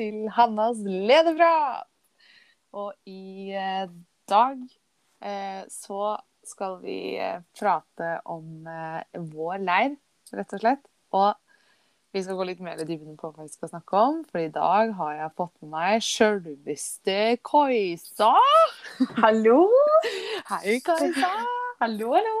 til Hannas lederprat! Og i eh, dag eh, så skal vi eh, prate om vår leir, rett og slett. Og vi skal gå litt mer i dybden på hva vi skal snakke om, for i dag har jeg fått med meg sjølveste Kajsa. Hallo! Hei, Kajsa. Hallo, hallo.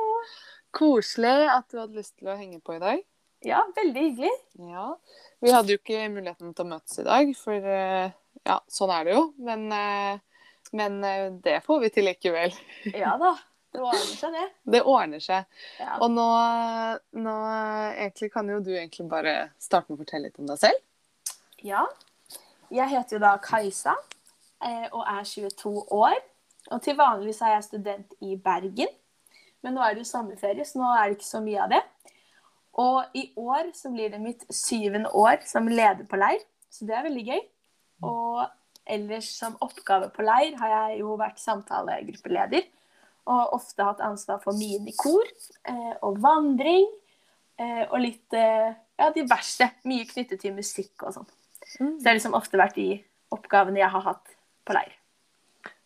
Koselig at du hadde lyst til å henge på i dag. Ja, veldig hyggelig. Ja. Vi hadde jo ikke muligheten til å møtes i dag, for eh, ja, sånn er det jo. Men, eh, men eh, det får vi til likevel. Ja da. Det ordner seg, det. Det ordner seg. Ja. Og nå, nå egentlig kan jo du egentlig bare starte med å fortelle litt om deg selv. ja. Jeg heter jo da Kajsa og er 22 år. Og til vanlig så er jeg student i Bergen. Men nå er det jo sommerferie, så nå er det ikke så mye av det. Og i år så blir det mitt syvende år som leder på leir, så det er veldig gøy. Og ellers som oppgave på leir har jeg jo vært samtalegruppeleder. Og ofte hatt ansvar for minikor eh, og vandring. Eh, og litt eh, ja, diverse. Mye knyttet til musikk og sånn. Så det har liksom ofte vært de oppgavene jeg har hatt på leir.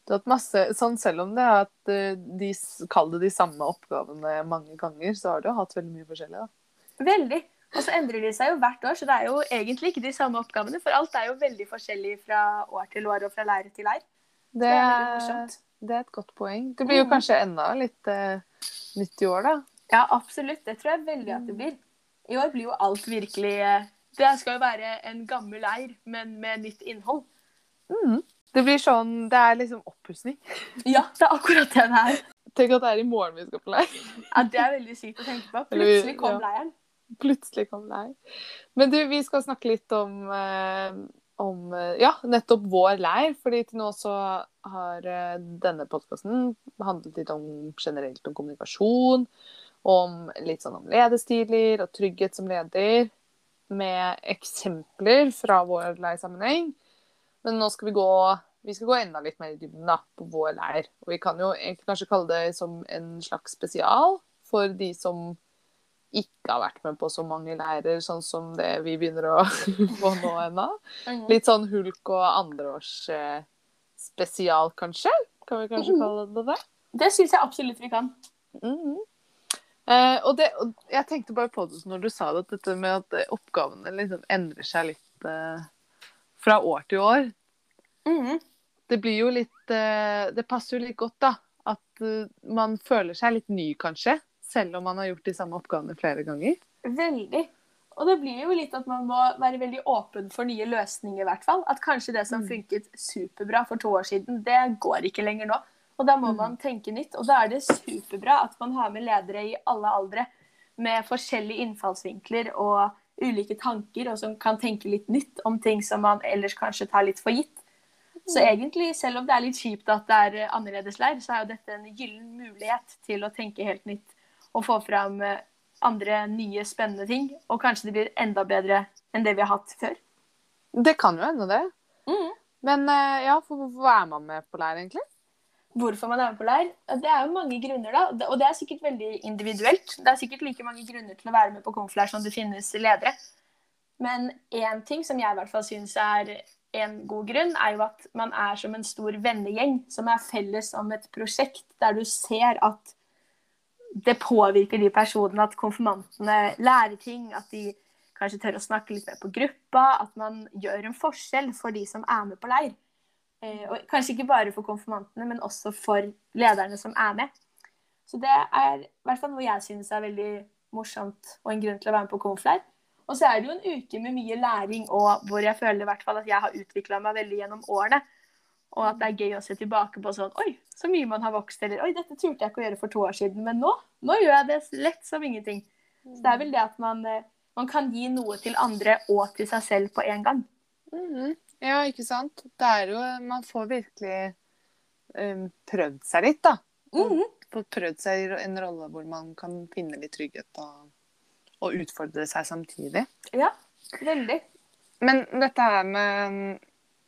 Du har hatt masse, sånn Selv om det er at eh, de kaller det de samme oppgavene mange ganger, så har du hatt veldig mye forskjellig. da. Veldig. Og så endrer de seg jo hvert år, så det er jo egentlig ikke de samme oppgavene. For alt er jo veldig forskjellig fra år til år og fra leir til leir. Det, er det er et godt poeng. Det blir jo Mhm. kanskje enda litt uh, nytt i år, da. Ja, absolutt. Det tror jeg veldig at det blir. I år blir jo alt virkelig eh, Det skal jo være en gammel leir, men med nytt innhold. Mm. Det blir sånn Det er liksom oppussing. Ja, det er akkurat det det er. Tenk at det er i morgen vi skal på leir. Ja, Det er veldig sykt å tenke på. Plutselig kom leiren. Plutselig kom leir. Men du, vi skal snakke litt om, eh, om eh, ja, nettopp vår leir. fordi til nå så har eh, denne podkasten handlet litt om generelt om kommunikasjon. Om litt sånn om ledestiler og trygghet som leder. Med eksempler fra vår leirsammenheng. Men nå skal vi gå vi skal gå enda litt mer i dybden da, på vår leir. Og vi kan jo kanskje kalle det som en slags spesial for de som ikke har vært med på så mange leirer, sånn som det vi begynner å få nå ennå. Mhm. Litt sånn hulk og andreårs eh, kanskje? Kan vi kanskje Mhm. kalle det det? Det syns jeg absolutt vi kan. Mhm. Eh, og, det og jeg tenkte bare på det når du sa det, dette med at oppgavene liksom endrer seg litt eh, fra år til år. Mhm. Det blir jo litt eh, Det passer jo litt godt, da. At eh, man føler seg litt ny, kanskje. Selv om man har gjort de samme oppgavene flere ganger. Veldig. Og det blir jo litt at man må være veldig åpen for nye løsninger, i hvert fall. At kanskje det som Mm. funket superbra for to år siden, det går ikke lenger nå. Og da må Mm. man tenke nytt. Og da er det superbra at man har med ledere i alle aldre med forskjellige innfallsvinkler og ulike tanker, og som kan tenke litt nytt om ting som man ellers kanskje tar litt for gitt. Så egentlig, selv om det er litt kjipt at det er annerledes leir, så er jo dette en gyllen mulighet til å tenke helt nytt og få fram eh, andre nye, spennende ting. Og kanskje det blir enda bedre enn det vi har hatt før. Det kan jo hende, det. Men eh, ja, hvorfor er man med på leir, egentlig? Hvorfor man er med på leir? Det er jo mange grunner, da. Og det er sikkert veldig individuelt. Det er sikkert like mange grunner til å være med på konfleir som det finnes ledere. Men én ting som jeg i hvert fall syns er en god grunn, er jo at man er som en stor vennegjeng som er felles om et prosjekt, der du ser at det påvirker de personene, at konfirmantene lærer ting, at de kanskje tør å snakke litt mer på gruppa, at man gjør en forskjell for de som er med på leir. Eh, og kanskje ikke bare for konfirmantene, men også for lederne som er med. Så det er i hvert fall noe jeg synes er veldig morsomt og en grunn til å være med på konfleir. Og så er det jo en uke med mye læring, og hvor jeg føler i hvert fall at jeg har utvikla meg veldig gjennom årene. Og at det er gøy å se tilbake på sånn Oi, så mye man har vokst. Eller oi, dette turte jeg ikke å gjøre for to år siden, men nå, nå gjør jeg det lett som ingenting. Så det er vel det at man, eh, man kan gi noe til andre og til seg selv på en gang. Mhm. Ja, ikke sant? Det er jo Man får virkelig um, prøvd seg litt, da. Mhm. Fått prøvd seg i en rolle hvor man kan finne litt trygghet og, og utfordre seg samtidig. Ja, veldig. Men dette her med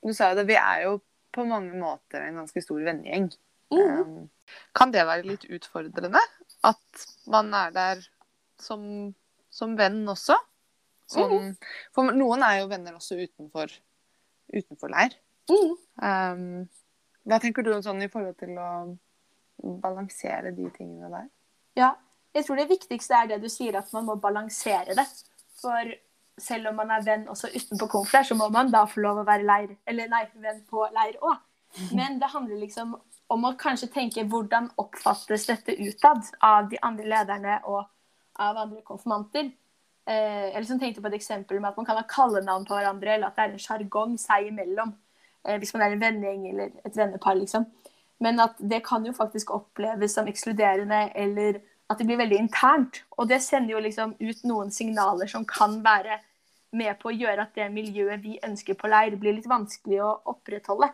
Du sa jo det, vi er jo på mange måter en ganske stor vennegjeng. Mhm. Um, kan det være litt utfordrende? At man er der som, som venn også? Som, For noen er jo venner også utenfor utenfor leir. Mm. Um, hva tenker du om sånn i forhold til å balansere de tingene der? Ja, jeg tror det viktigste er det du sier, at man må balansere det. For selv om man er venn også utenpå konfler, så må man da få lov å være leir, eller nei, venn på leir òg. Men det handler liksom om å kanskje tenke hvordan oppfattes dette utad av de andre lederne og av andre konfirmanter. Eh, eller som tenkte på et eksempel med at man kan ha kallenavn på hverandre, eller at det er en sjargong seg imellom. Eh, hvis man er en vennegjeng eller et vennepar, liksom. Men at det kan jo faktisk oppleves som ekskluderende, eller at det blir veldig internt. Og det sender jo liksom ut noen signaler som kan være med på å gjøre at det miljøet vi ønsker på leir, blir litt vanskelig å opprettholde.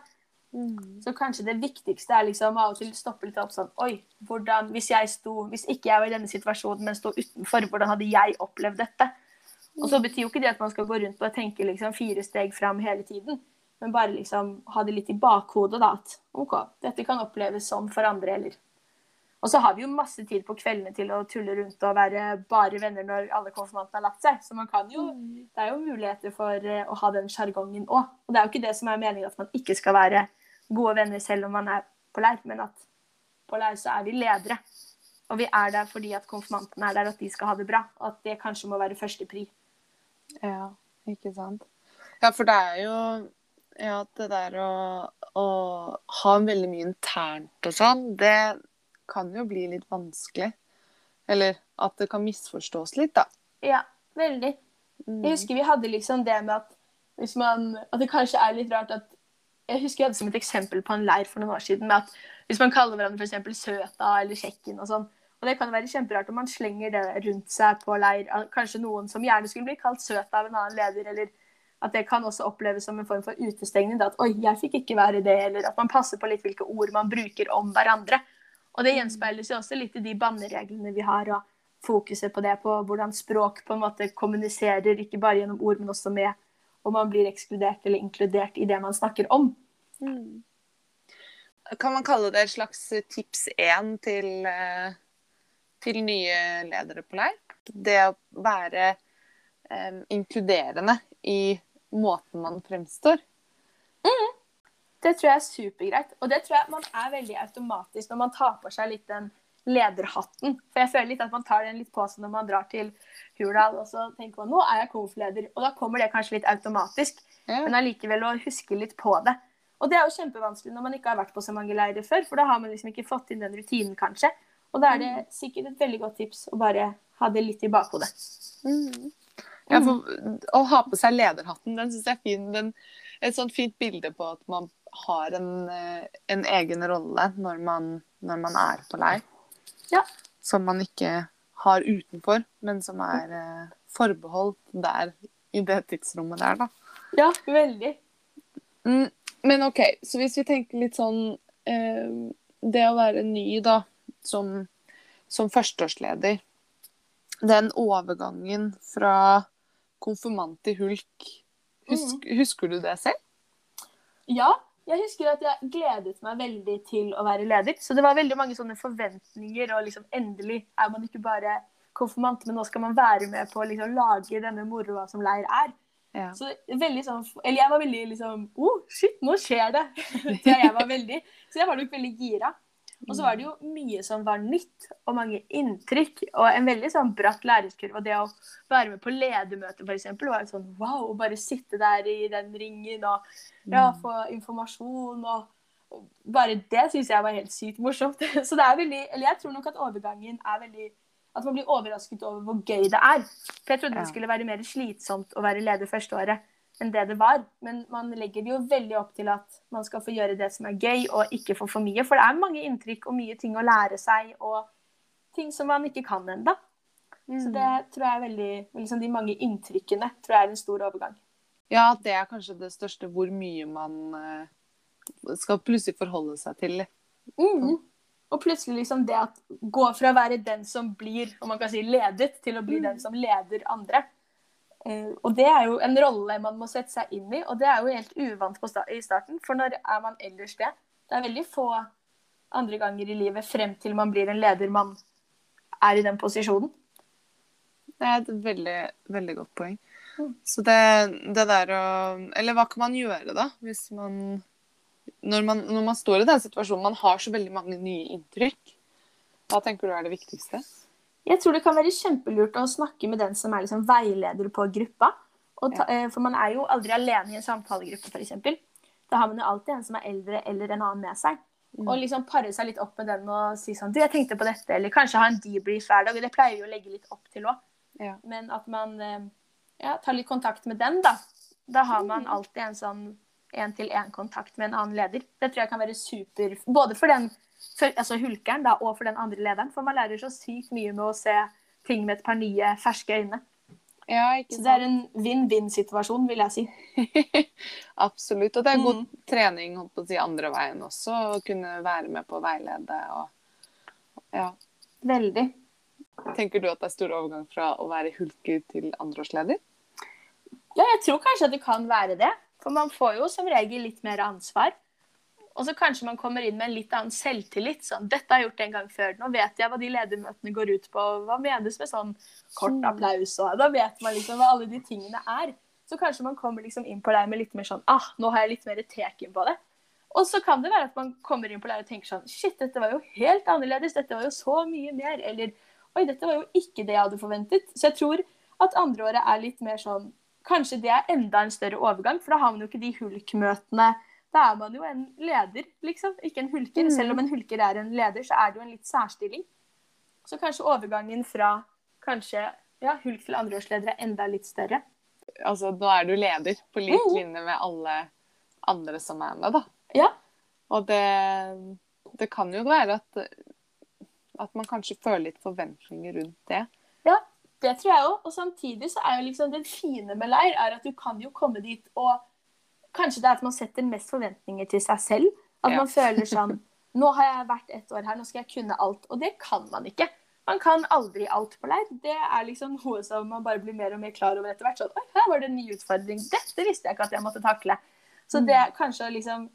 Mm. Så kanskje det viktigste er liksom av og til stoppe litt opp sånn Oi, hvordan, hvis jeg sto, hvis ikke jeg var i denne situasjonen, men sto utenfor, hvordan hadde jeg opplevd dette? Og så betyr jo ikke det at man skal gå rundt og tenke liksom fire steg fram hele tiden. Men bare liksom ha det litt i bakhodet, da. At OK, dette kan oppleves sånn for andre, eller Og så har vi jo masse tid på kveldene til å tulle rundt og være bare venner når alle konfirmantene har lagt seg. Så man kan jo Det er jo muligheter for eh, å ha den sjargongen òg. Og det er jo ikke det som er meningen at man ikke skal være gode venner selv om man er på leir, men at på leir så er vi ledere. Og vi er der fordi at konfirmantene er der, at de skal ha det bra. Og at det kanskje må være første pri. Ja, ikke sant. Ja, for det er jo ja, det der å, å ha veldig mye internt og sånn, det kan jo bli litt vanskelig. Eller at det kan misforstås litt, da. Ja, veldig. Mm. Jeg husker vi hadde liksom det med at hvis man At det kanskje er litt rart at Jeg husker jeg hadde som et eksempel på en leir for noen år siden med at hvis man kaller hverandre f.eks. Søta eller Kjekken og sånn Og det kan være kjemperart om man slenger det rundt seg på leir. Kanskje noen som gjerne skulle bli kalt søt av en annen leder, eller at det kan også oppleves som en form for utestengning. At 'oi, jeg fikk ikke være det', eller at man passer på litt hvilke ord man bruker om hverandre. Og det gjenspeiles jo også litt i de bannereglene vi har, og fokuset på det, på hvordan språk på en måte kommuniserer, ikke bare gjennom ord, men også med om man blir ekskludert eller inkludert i det man snakker om. Mm. Kan man kalle det et slags tips én til, eh, til nye ledere på leir? Det å være um, inkluderende i måten man fremstår. Det tror jeg er supergreit. Og det tror jeg man er veldig automatisk når man tar på seg litt den lederhatten. For jeg føler litt at man tar den litt på seg når man drar til Hurdal, og så tenker man nå er jeg KOF-leder. Og da kommer det kanskje litt automatisk, Ja. men allikevel å huske litt på det. Og det er jo kjempevanskelig når man ikke har vært på så mange leirer før, for da har man liksom ikke fått inn den rutinen, kanskje. Og da er det sikkert et veldig godt tips å bare ha det litt i bakhodet. Mm. Ja, for å ha på seg lederhatten, den syns jeg er fin. Den, et sånt fint bilde på at man har en, eh, en egen rolle når man, når man er på leir. Ja. Som man ikke har utenfor, men som er eh, forbeholdt der i det tidsrommet der, da. Ja, veldig. Mm, men OK, så hvis vi tenker litt sånn eh, Det å være ny, da, som, som førsteårsleder Den overgangen fra konfirmant i hulk, husk, husker du det selv? Ja, jeg husker at jeg gledet meg veldig til å være leder. Så det var veldig mange sånne forventninger, og liksom endelig er man ikke bare konfirmant, men nå skal man være med på å liksom lage denne moroa som leir er. Ja. Så veldig sånn, eller jeg var veldig liksom oh, shit, nå skjer det! så jeg var veldig, så jeg var nok veldig gira. Og så var det jo mye som var nytt, og mange inntrykk. Og en veldig sånn bratt læringskurve. Og det å være med på ledermøte, f.eks., var jo sånn wow. Å bare sitte der i den ringen og ja, få informasjon og Bare det syns jeg var helt sykt morsomt. Så det er veldig Eller jeg tror nok at overgangen er veldig At man blir overrasket over hvor gøy det er. For jeg trodde det skulle være mer slitsomt å være leder første året enn det det var. Men man legger det jo veldig opp til at man skal få gjøre det som er gøy, og ikke få for mye. For det er mange inntrykk og mye ting å lære seg, og ting som man ikke kan ennå. Så det tror jeg er veldig liksom De mange inntrykkene tror jeg er en stor overgang. Ja, det er kanskje det største hvor mye man eh, skal plutselig forholde seg til. Mm. Og plutselig liksom det at gå fra å være den som blir om man kan si, ledet, til å bli den som leder andre. Eh, og det er jo en rolle man må sette seg inn i, og det er jo helt uvant på sta i starten. For når er man ellers det? Det er veldig få andre ganger i livet frem til man blir en leder man er i den posisjonen. Det er et veldig, veldig godt poeng. Så det, det der å Eller hva kan man gjøre, da? Hvis man når, man når man står i den situasjonen, man har så veldig mange nye inntrykk. Hva tenker du er det viktigste? Jeg tror det kan være kjempelurt å snakke med den som er liksom veileder på gruppa. Ta, ja. for man er jo aldri alene i en samtalegruppe, f.eks. Da har man jo alltid en som er eldre eller en annen med seg. Mm. Og liksom pare seg litt opp med den og si sånn Du, jeg tenkte på dette. Eller kanskje ha en debrief hver dag. Det pleier vi å legge litt opp til òg. Ja. Men at man eh, ja, tar litt kontakt med den, da. Da har man mm. alltid en sånn én-til-én-kontakt med en annen leder. Det tror jeg kan være super både for den for, altså hulkeren da, og for den andre lederen. For man lærer så sykt mye med å se ting med et par nye, ferske øyne. Ja, så det er en vinn-vinn-situasjon, vil jeg si. Absolutt. Og det er god mm. trening holdt på å si, andre veien også. Å kunne være med på å veilede og ja. Veldig. Tenker du at det er stor overgang fra å være hulker til andreårsleder? Ja, jeg tror kanskje at det kan være det. For man får jo som regel litt mer ansvar. Og så kanskje man kommer inn med en litt annen selvtillit. Sånn, 'Dette har jeg gjort en gang før. Nå vet jeg hva de ledermøtene går ut på.' Hva menes med sånn kort mm. applaus? Og da vet man liksom hva alle de tingene er. Så kanskje man kommer liksom inn på leir med litt mer sånn 'Ah, nå har jeg litt mer teken på det'. Og så kan det være at man kommer inn på leir og tenker sånn 'Shit, dette var jo helt annerledes. Dette var jo så mye mer.' Eller 'Oi, dette var jo ikke det jeg hadde forventet'. Så jeg tror at andreåret er litt mer sånn Kanskje det er enda en større overgang, for da har man jo ikke de hulkmøtene. Da er man jo en leder, liksom, ikke en hulker. Mm. Selv om en hulker er en leder, så er det jo en litt særstilling. Så kanskje overgangen fra kanskje ja, hulk til andreårsledere er enda litt større. Altså, nå er du leder på lik mm. linje med alle andre som er med, da. Ja. Og det, det kan jo være at, at man kanskje føler litt forventninger rundt det. Ja, det tror jeg òg. Og samtidig så er jo liksom det fine med leir er at du kan jo komme dit og Kanskje det er at man setter mest forventninger til seg selv. At ja. man føler sånn Nå har jeg vært ett år her, nå skal jeg kunne alt. Og det kan man ikke. Man kan aldri alt på leir. Det er liksom noe som man bare blir mer og mer klar over etter hvert. Sånn, Oi, her var det en ny utfordring. Dette visste jeg ikke at jeg måtte takle. Så det er mm. kanskje å liksom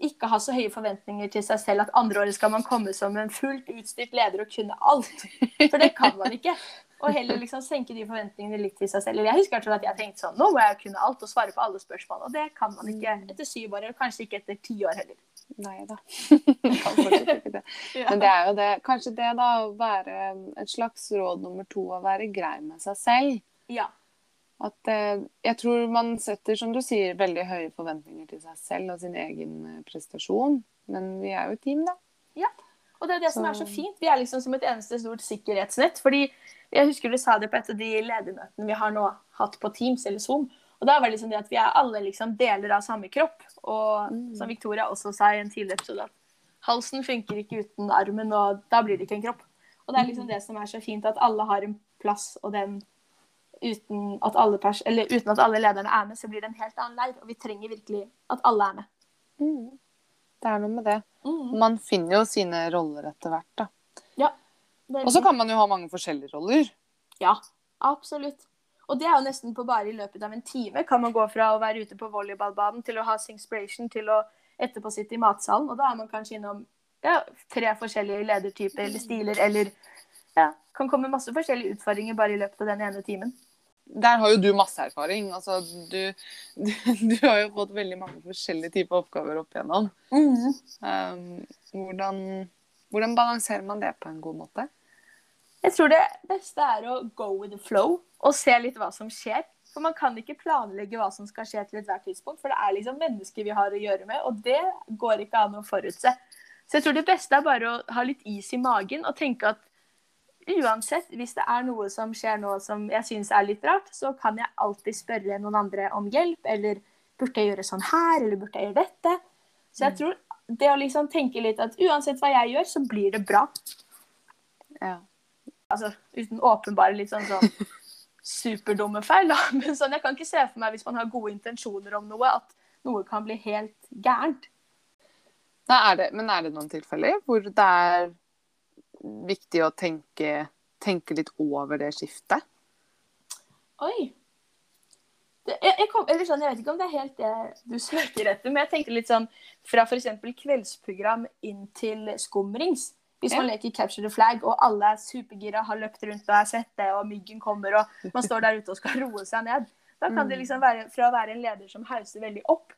ikke ha så høye forventninger til seg selv at andre året skal man komme som en fullt utstyrt leder og kunne alt. For det kan man ikke. Og heller liksom senke de forventningene litt til seg selv. Jeg husker at jeg tenkte sånn Nå må jeg kunne alt og svare på alle spørsmål. Og det kan man ikke mm. etter syv år, eller kanskje ikke etter ti år heller. Nei da. det. Men det er jo det. Kanskje det, da, å være et slags råd nummer to, å være grei med seg selv. Ja. At eh, jeg tror man setter, som du sier, veldig høye forventninger til seg selv og sin egen eh, prestasjon. Men vi er jo et team, da. Ja. Og det er det som er så fint. Vi er liksom som et eneste stort sikkerhetsnett. fordi jeg husker du sa det på et av de ledermøtene vi har nå hatt på Teams eller Zoom. Og da var det liksom det at vi er alle liksom deler av samme kropp. Og mm. som Victoria også sa i en tidligere episode, at halsen funker ikke uten armen, og da blir det ikke en kropp. Og det er liksom mm. det som er så fint, at alle har en plass, og den uten at alle, eller uten at alle lederne er med, så blir det en helt annen leir. Og vi trenger virkelig at alle er med. Mm. Det er noe med det. Mm. Man finner jo sine roller etter hvert, da. Ja. Og så kan man jo ha mange forskjellige roller. Ja, absolutt. Og det er jo nesten på bare i løpet av en time kan man gå fra å være ute på volleyballbanen til å ha Singspiration til å etterpå sitte i matsalen. Og da er man kanskje innom ja, tre forskjellige ledertyper eller stiler, eller ja, kan komme masse forskjellige utfordringer bare i løpet av den ene timen. Der har jo du masse erfaring. Altså, du, du, du har jo fått veldig mange forskjellige typer oppgaver opp igjennom. Mm. Um, hvordan, hvordan balanserer man det på en god måte? Jeg tror det beste er å go with the flow og se litt hva som skjer. For man kan ikke planlegge hva som skal skje til ethvert tidspunkt, for det er liksom mennesker vi har å gjøre med, og det går ikke an å forutse. Så jeg tror det beste er bare å ha litt is i magen og tenke at uansett, hvis det er noe som skjer nå som jeg syns er litt rart, så kan jeg alltid spørre noen andre om hjelp, eller burde jeg gjøre sånn her, eller burde jeg gjøre dette? Så jeg mm. tror det å liksom tenke litt at uansett hva jeg gjør, så blir det bra. Ja. Altså uten åpenbare litt sånn, sånn superdumme feil, da. Men sånn, jeg kan ikke se for meg, hvis man har gode intensjoner om noe, at noe kan bli helt gærent. Nei, er det, men er det noen tilfeller hvor det er viktig å tenke, tenke litt over det skiftet? Oi. Det, jeg, jeg, kom, sånn, jeg, vet ikke om det er helt det du søker etter, men jeg tenkte litt sånn fra f.eks. kveldsprogram inn til skumrings Hvis man leker capture the flag, og alle er supergira, har løpt rundt og er svette, og myggen kommer, og man står der ute og skal roe seg ned, da kan det Mm. liksom være fra å være en leder som hauser veldig opp,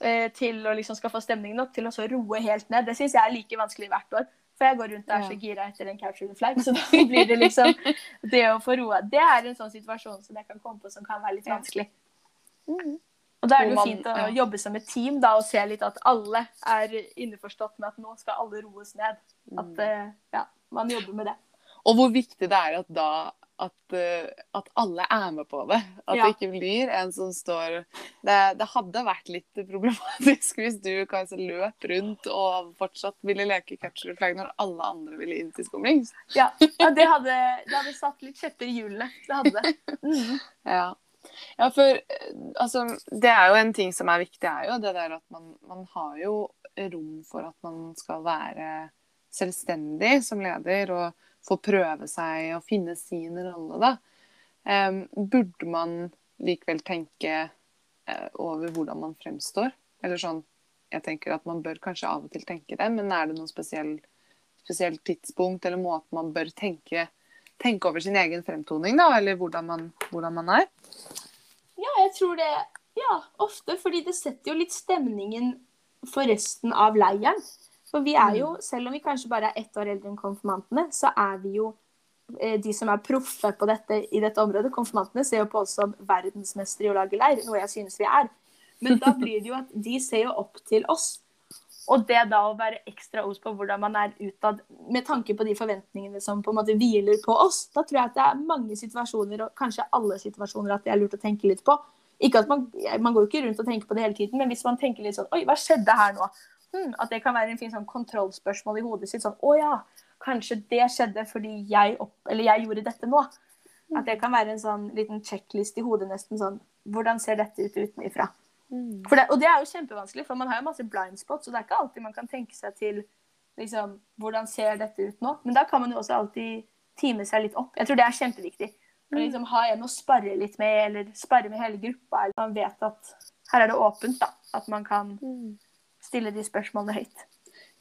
eh, til å liksom skaffe stemning nok til å så roe helt ned. Det syns jeg er like vanskelig hvert år. For jeg går rundt og er så gira etter en capture the flag, så da blir det liksom det å få roa. Det er en sånn situasjon som jeg kan komme på som kan være litt vanskelig. Mm. Og da er det jo fint å jobbe som et team da, og se litt at alle er innforstått med at nå skal alle roes ned. At Mm. eh, ja, man jobber med det. Og hvor viktig det er at da at, eh, at alle er med på det. At Ja. det ikke blir en som står det, det hadde vært litt problematisk hvis du kanskje løp rundt og fortsatt ville leke capture flag når alle andre ville inn til skumring. Ja, ja det, hadde, det hadde satt litt kjepper i hjulene. Det hadde det. Mm. Ja. Ja, for eh, altså Det er jo en ting som er viktig, er jo det der at man, man har jo rom for at man skal være selvstendig som leder og få prøve seg og finne sin rolle, da. Um, burde man likevel tenke uh, over hvordan man fremstår? Eller sånn Jeg tenker at man bør kanskje av og til tenke det, men er det noe spesiell, tidspunkt eller måte man bør tenke tenke over sin egen fremtoning, da, eller hvordan man, hvordan man er. Ja, jeg tror det Ja, ofte. Fordi det setter jo litt stemningen for resten av leiren. For vi er jo, selv om vi kanskje bare er ett år eldre enn konfirmantene, så er vi jo eh, de som er proffe på dette i dette området. Konfirmantene ser jo på oss som verdensmestere i å lage leir, noe jeg synes vi er. Men da blir det jo at de ser jo opp til oss. Og det da å være ekstra os på hvordan man er utad med tanke på de forventningene som på en måte hviler på oss, da tror jeg at det er mange situasjoner, og kanskje alle situasjoner, at det er lurt å tenke litt på. Ikke at Man man går jo ikke rundt og tenker på det hele tiden, men hvis man tenker litt sånn Oi, hva skjedde her nå? Hmm, at det kan være en fin sånn kontrollspørsmål i hodet sitt. Sånn Å ja, kanskje det skjedde fordi jeg, opp, jeg gjorde dette nå. At det kan være en sånn liten checklist i hodet, nesten sånn Hvordan ser dette ut utenifra? For det, og det er jo kjempevanskelig, for man har jo masse blind spots, og det er ikke alltid man kan tenke seg til liksom, hvordan ser dette ut nå. Men da kan man jo også alltid time seg litt opp. Jeg tror det er kjempeviktig. Mm. liksom ha en å sparre litt med, eller sparre med hele gruppa. Eller man vet at her er det åpent, da. At man kan stille de spørsmålene høyt.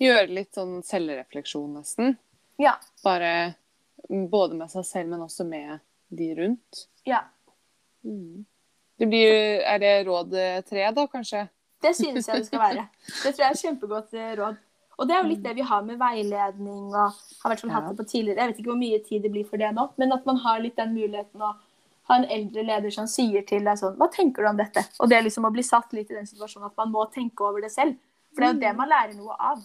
Gjøre litt sånn selvrefleksjon, nesten. Ja. Bare både med seg selv, men også med de rundt. ja. Det blir, er det råd eh, tre, da, kanskje? Det synes jeg det skal være. Det tror jeg er kjempegodt eh, råd. Og det er jo litt det vi har med veiledning og har hvert fall hatt det på tidligere. Jeg vet ikke hvor mye tid det blir for det nå, men at man har litt den muligheten å ha en eldre leder som sier til deg sånn Hva tenker du om dette? Og det liksom å bli satt litt i den situasjonen at man må tenke over det selv. For det er jo det man lærer noe av.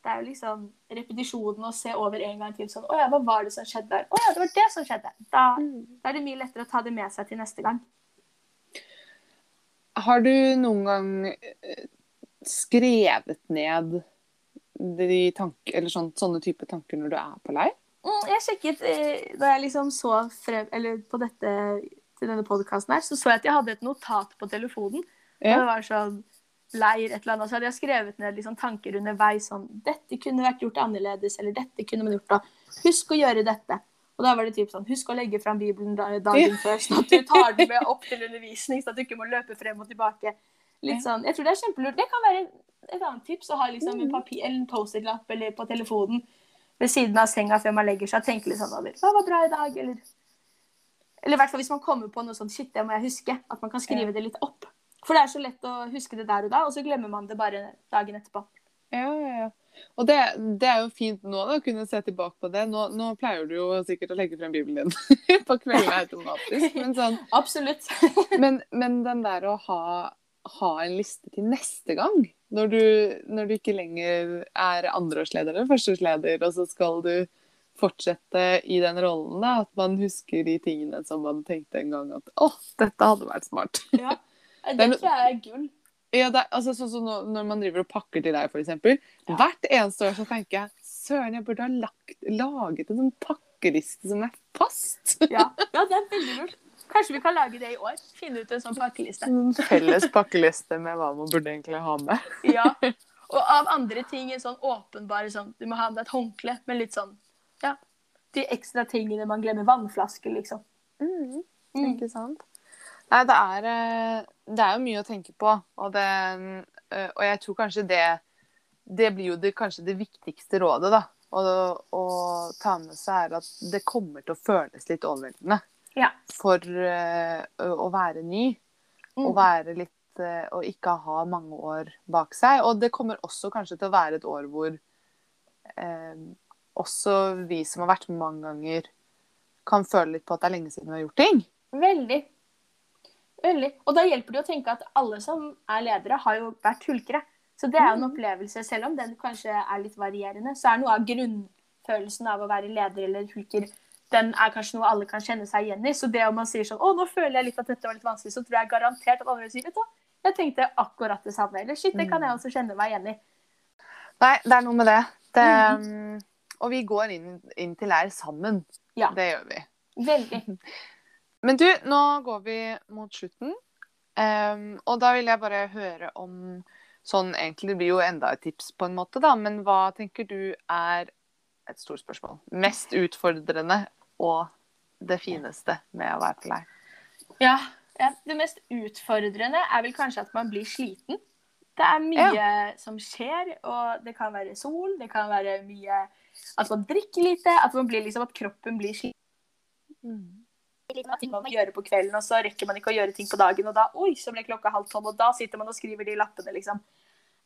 Det er jo liksom repetisjonen å se over en gang til sånn Å ja, hva var det som skjedde der? Å ja, det var det som skjedde. Da, da er det mye lettere å ta det med seg til neste gang. Har du noen gang eh, skrevet ned de tanker, eller sånn, sånne type tanker når du er på leir? Mm, Jeg sjekket eh, da jeg liksom så frem, eller på dette til denne podkasten her, så så jeg at jeg hadde et notat på telefonen. Og det var sånn leir et eller annet. Så hadde jeg skrevet ned liksom tanker underveis sånn Dette kunne vært gjort annerledes, eller dette kunne man gjort da. Husk å gjøre dette. Og da var det typ sånn Husk å legge fram Bibelen dagen før, sånn at du tar den med opp til undervisning, sånn at du ikke må løpe frem og tilbake. Litt sånn, Jeg tror det er kjempelurt. Det kan være et annet tips å ha liksom en, papir, eller en Post-It-lapp eller på telefonen ved siden av senga før man legger seg og tenke litt sånn over Hva var bra i dag? Eller, eller i hvert fall hvis man kommer på noe sånn Shit, det må jeg huske. At man kan skrive det litt opp. For det er så lett å huske det der og da, og så glemmer man det bare dagen etterpå. Ja, ja, ja. Og det, det er jo fint nå da, å kunne se tilbake på det. Nå, nå pleier du jo sikkert å legge frem Bibelen din på kveldene automatisk. Men, sånn, Absolutt. men, men den der å ha, ha en liste til neste gang, når du, når du ikke lenger er andreårsleder eller førsteårsleder, og så skal du fortsette i den rollen, da, at man husker de tingene som man tenkte en gang at å, dette hadde vært smart. Ja. Det tror jeg er gull. Ja, det, altså, sånn som nå- Når man driver og pakker til deg, f.eks. Ja. Hvert eneste år så tenker jeg søren, jeg burde ha lagt, laget en sånn pakkeliste som er fast. Ja. ja, det er veldig lurt. Kanskje vi kan lage det i år? Finne ut en sånn pakkeliste. En felles pakkeliste med hva man burde egentlig ha med. Ja. Og av andre ting en sånn åpenbar sånn Du må ha med deg et håndkle, men litt sånn Ja. De ekstra tingene man glemmer. Vannflaske, liksom. Mm. Ikke sant? Nei, det er, eh, det er jo mye å tenke på, og, det, eh, og jeg tror kanskje det det blir jo det, kanskje det viktigste rådet, da. å, å ta med seg, er at det kommer til å føles litt overveldende Ja. for eh, å å være ny. Å Mm. være litt Å ikke ha mange år bak seg. Og det kommer også kanskje til å være et år hvor eh, også vi som har vært med mange ganger, kan føle litt på at det er lenge siden vi har gjort ting. Veldig. Veldig. Og da hjelper det å tenke at alle som er ledere, har jo vært hulkere. Så det er jo en Mm. opplevelse, selv om den kanskje er litt varierende, så er noe av grunnfølelsen av å være leder eller hulker, den er kanskje noe alle kan kjenne seg igjen i. Så det om man sier sånn 'Å, nå føler jeg litt at dette var litt vanskelig', så tror jeg garantert at andre vil si 'Vet du jeg tenkte akkurat det samme'. Eller 'Shit, det kan jeg også kjenne meg igjen i'. Nei, det er noe med det. det Mhm. mm, Og vi går inn, inn til leir sammen. Ja. Det gjør vi. Veldig. Men du, nå går vi mot slutten. Um, og da vil jeg bare høre om sånn Egentlig det blir jo enda et tips, på en måte, da. Men hva tenker du er et stort spørsmål. Mest utfordrende og det fineste med å være på leir? Ja, ja, Det mest utfordrende er vel kanskje at man blir sliten. Det er mye som skjer, og det kan være sol, det kan være mye at man drikker lite, at man blir liksom at kroppen blir sliten. Ting man må gjøre på kvelden, og så rekker man ikke å gjøre ting på dagen, og da oi, så ble klokka halv tolv, og da sitter man og skriver de lappene, liksom.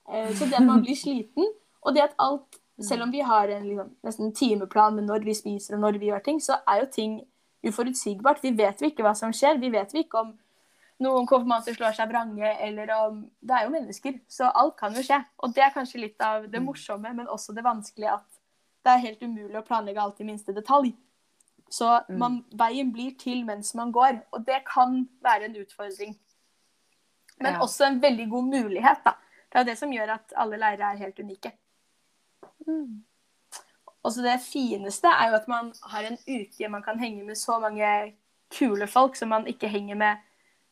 Eh, Så det at man blir sliten, og det at alt Selv om vi har en liksom, nesten timeplan med når vi spiser og når vi gjør ting, så er jo ting uforutsigbart. Vi vet jo ikke hva som skjer. Vi vet jo ikke om noen konfirmanter slår seg vrange, eller om Det er jo mennesker, så alt kan jo skje. Og det er kanskje litt av det morsomme, men også det vanskelige at det er helt umulig å planlegge alt i minste detalj. Så man, veien blir til mens man går, og det kan være en utfordring. Men Ja. også en veldig god mulighet, da. Det er det som gjør at alle leire er helt unike. Og så det fineste er jo at man har en uke man kan henge med så mange kule folk som man ikke henger med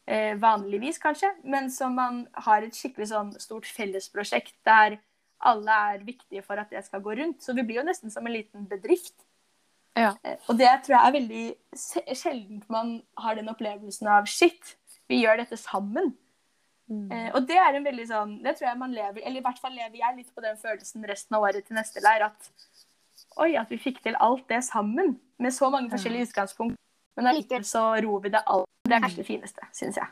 eh, vanligvis, kanskje, men som man har et skikkelig sånn stort fellesprosjekt der alle er viktige for at det skal gå rundt. Så vi blir jo nesten som en liten bedrift. Ja. Eh, Og det tror jeg er veldig sjelden man har den opplevelsen av shit, vi gjør dette sammen. Eh, og det er en veldig sånn Det tror jeg man lever Eller i hvert fall lever jeg litt på den følelsen resten av året til neste leir. At oi, at vi fikk til alt det sammen. Med så mange forskjellige utgangspunkt. Men allikevel så ror vi det alt. Det er kanskje det fineste, syns jeg.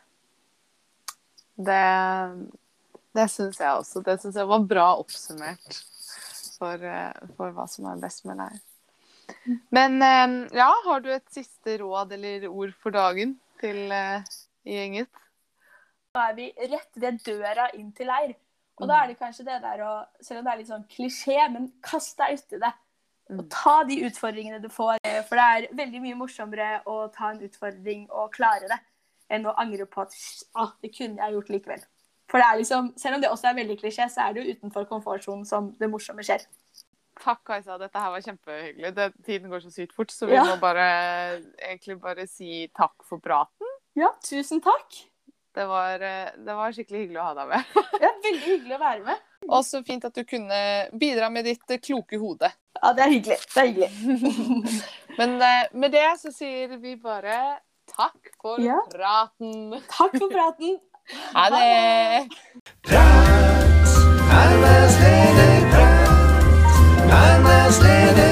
Det, det syns jeg også. Det syns jeg var bra oppsummert for, eh, for hva som er best med leir. Men eh, ja, har du et siste råd eller ord for dagen til eh, gjengen? Nå er vi rett ved døra inn til leir. Og da er det kanskje det der å Selv om det er litt sånn klisjé, men kast deg uti det. Og ta de utfordringene du får. eh, For det er veldig mye morsommere å ta en utfordring og klare det, enn å angre på at ah, det kunne jeg gjort likevel. For det er liksom, selv om det også er veldig klisjé, så er det jo utenfor komfortsonen som det morsomme skjer. Takk, Kajsa. Dette her var kjempehyggelig. Det, tiden går så sykt fort, så vi Ja. må bare, egentlig bare si takk for praten. Ja, tusen takk. Det var, eh, det var skikkelig hyggelig å ha deg med. Ja, veldig hyggelig å være med. Og så fint at du kunne bidra med ditt eh, kloke hode. Ja, det er hyggelig. Det er hyggelig. Men eh, med det så sier vi bare takk for Ja. praten. Takk for praten. Ha det! Prat, más le